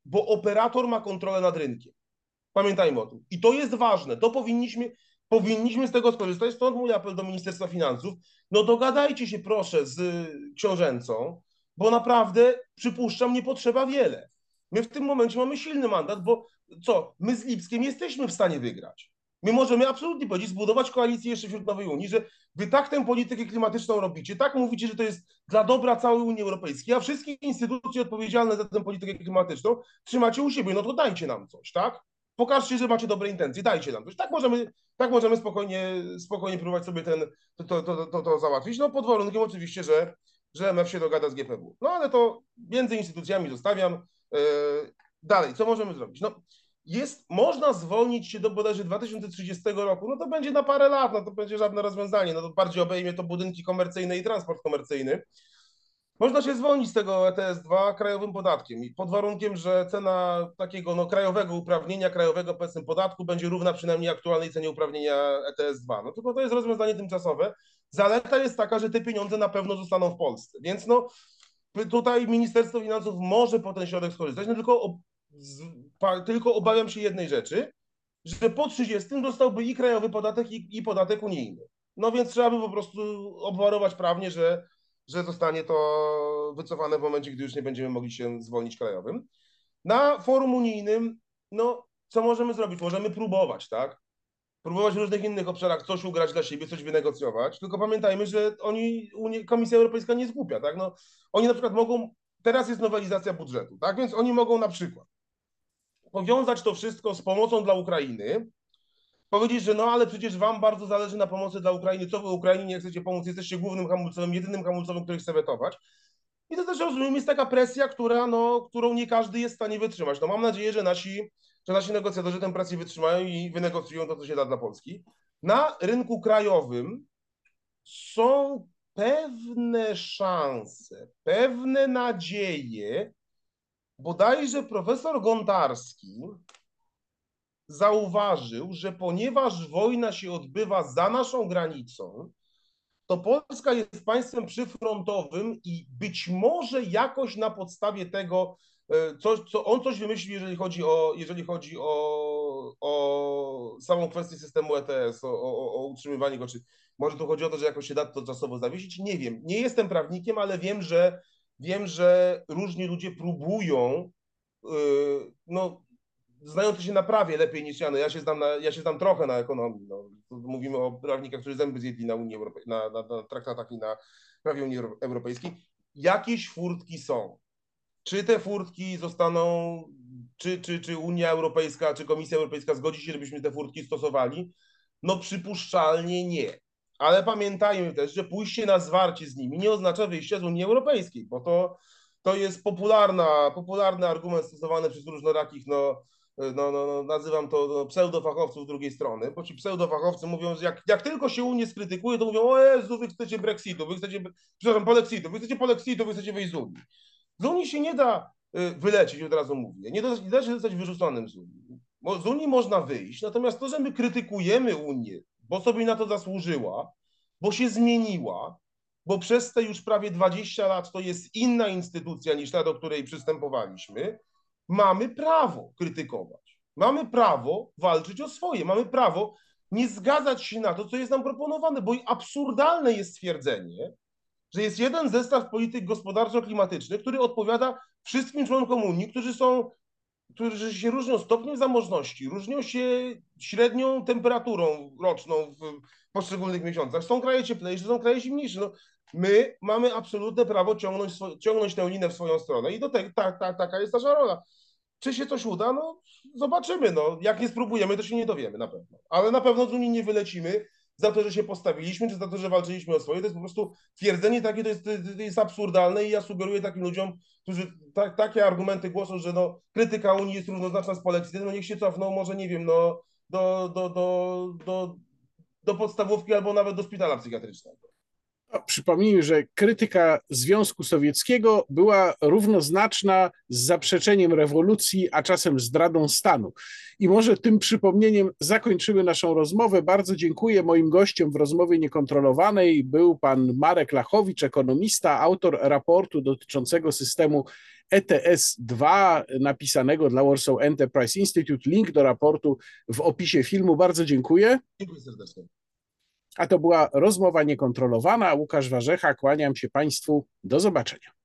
bo operator ma kontrolę nad rynkiem. Pamiętajmy o tym. I to jest ważne. To powinniśmy, powinniśmy z tego skorzystać. Stąd mój apel do Ministerstwa Finansów. No dogadajcie się proszę z książęcą, bo naprawdę, przypuszczam, nie potrzeba wiele. My w tym momencie mamy silny mandat, bo co, my z Lipskiem jesteśmy w stanie wygrać. My możemy absolutnie powiedzieć, zbudować koalicję jeszcze wśród Nowej Unii, że wy tak tę politykę klimatyczną robicie, tak mówicie, że to jest dla dobra całej Unii Europejskiej, a wszystkie instytucje odpowiedzialne za tę politykę klimatyczną trzymacie u siebie, no to dajcie nam coś, tak? Pokażcie, że macie dobre intencje, dajcie nam coś. Tak możemy, tak możemy spokojnie, spokojnie próbować sobie ten, to, to, to, to, to załatwić, no pod warunkiem oczywiście, że, że MF się dogada z GPW. No ale to między instytucjami zostawiam. Yy, dalej, co możemy zrobić? No, jest, można zwolnić się do bodajże 2030 roku, no to będzie na parę lat, no to będzie żadne rozwiązanie, no to bardziej obejmie to budynki komercyjne i transport komercyjny. Można się zwolnić z tego ETS-2 krajowym podatkiem i pod warunkiem, że cena takiego no, krajowego uprawnienia, krajowego powiedzmy podatku będzie równa przynajmniej aktualnej cenie uprawnienia ETS-2. No tylko to jest rozwiązanie tymczasowe. Zaleta jest taka, że te pieniądze na pewno zostaną w Polsce. Więc no tutaj Ministerstwo Finansów może po ten środek skorzystać, no tylko, tylko obawiam się jednej rzeczy, że po 30 dostałby i krajowy podatek, i, i podatek unijny. No więc trzeba by po prostu obwarować prawnie, że że zostanie to wycofane w momencie, gdy już nie będziemy mogli się zwolnić krajowym. Na forum unijnym, no, co możemy zrobić? Możemy próbować, tak? Próbować w różnych innych obszarach coś ugrać dla siebie, coś wynegocjować, tylko pamiętajmy, że oni, Komisja Europejska nie jest głupia, tak? No, oni na przykład mogą, teraz jest nowelizacja budżetu, tak? Więc oni mogą na przykład powiązać to wszystko z pomocą dla Ukrainy, powiedzieć, że no ale przecież wam bardzo zależy na pomocy dla Ukrainy, co wy Ukrainie nie chcecie pomóc, jesteście głównym hamulcowym, jedynym hamulcowym, który chce wetować. I to też rozumiem, jest taka presja, która, no, którą nie każdy jest w stanie wytrzymać. No mam nadzieję, że nasi, że nasi negocjatorzy tę presję wytrzymają i wynegocjują to, co się da dla Polski. Na rynku krajowym są pewne szanse, pewne nadzieje. Bodajże profesor Gontarski zauważył, że ponieważ wojna się odbywa za naszą granicą, to Polska jest państwem przyfrontowym i być może jakoś na podstawie tego e, coś, co on coś wymyślił, jeżeli chodzi o, jeżeli chodzi o, o samą kwestię systemu ETS, o, o, o utrzymywanie go, czy może tu chodzi o to, że jakoś się da to czasowo zawiesić? Nie wiem. Nie jestem prawnikiem, ale wiem, że wiem, że różni ludzie próbują, yy, no, znający się na prawie lepiej niż ja, no, ja się znam, na, ja się znam trochę na ekonomii. No. Mówimy o prawnikach, którzy zęby zjedli na Unii Europejskiej, na, na, na traktatach i na prawie Unii Europejskiej. Jakieś furtki są. Czy te furtki zostaną, czy, czy, czy Unia Europejska, czy Komisja Europejska zgodzi się, żebyśmy te furtki stosowali? No przypuszczalnie nie. Ale pamiętajmy też, że pójście na zwarcie z nimi nie oznacza wyjścia z Unii Europejskiej, bo to, to jest popularna, popularny argument stosowany przez różnorakich, no, no, no, no nazywam to no, pseudofachowców drugiej strony, bo ci pseudofachowcy mówią, że jak, jak tylko się Unię skrytykuje, to mówią, o Jezu, wy chcecie Brexitu, wy chcecie, przepraszam, Polexitu, wy chcecie Polexitu, wy chcecie wyjść z Unii. Z Unii się nie da y, wylecieć, od razu mówię, nie da, nie da się zostać wyrzuconym z Unii. Z Unii można wyjść, natomiast to, że my krytykujemy Unię bo sobie na to zasłużyła, bo się zmieniła, bo przez te już prawie 20 lat to jest inna instytucja niż ta, do której przystępowaliśmy, mamy prawo krytykować. Mamy prawo walczyć o swoje, mamy prawo nie zgadzać się na to, co jest nam proponowane, bo absurdalne jest stwierdzenie, że jest jeden zestaw polityk gospodarczo-klimatycznych, który odpowiada wszystkim członkom Unii, którzy są którzy się różnią stopniem zamożności, różnią się średnią temperaturą roczną w poszczególnych miesiącach. Są kraje cieplejsze, są kraje zimniejsze. No, my mamy absolutne prawo ciągnąć, ciągnąć tę linę w swoją stronę i do tego ta, ta, taka jest nasza rola. Czy się coś uda? No zobaczymy. No, jak nie spróbujemy, to się nie dowiemy na pewno. Ale na pewno z Unii nie wylecimy za to, że się postawiliśmy, czy za to, że walczyliśmy o swoje. To jest po prostu twierdzenie takie, to jest, to jest absurdalne i ja sugeruję takim ludziom, którzy ta, takie argumenty głoszą, że no, krytyka Unii jest równoznaczna z polexitem, no niech się cofną, może nie wiem, no, do, do, do, do, do podstawówki albo nawet do szpitala psychiatrycznego. Przypomnijmy, że krytyka Związku Sowieckiego była równoznaczna z zaprzeczeniem rewolucji, a czasem zdradą stanu. I może tym przypomnieniem zakończymy naszą rozmowę. Bardzo dziękuję. Moim gościem w rozmowie niekontrolowanej był pan Marek Lachowicz, ekonomista, autor raportu dotyczącego systemu ETS-2 napisanego dla Warsaw Enterprise Institute. Link do raportu w opisie filmu. Bardzo dziękuję. Dziękuję serdecznie. A to była rozmowa niekontrolowana. Łukasz Warzecha, kłaniam się Państwu. Do zobaczenia.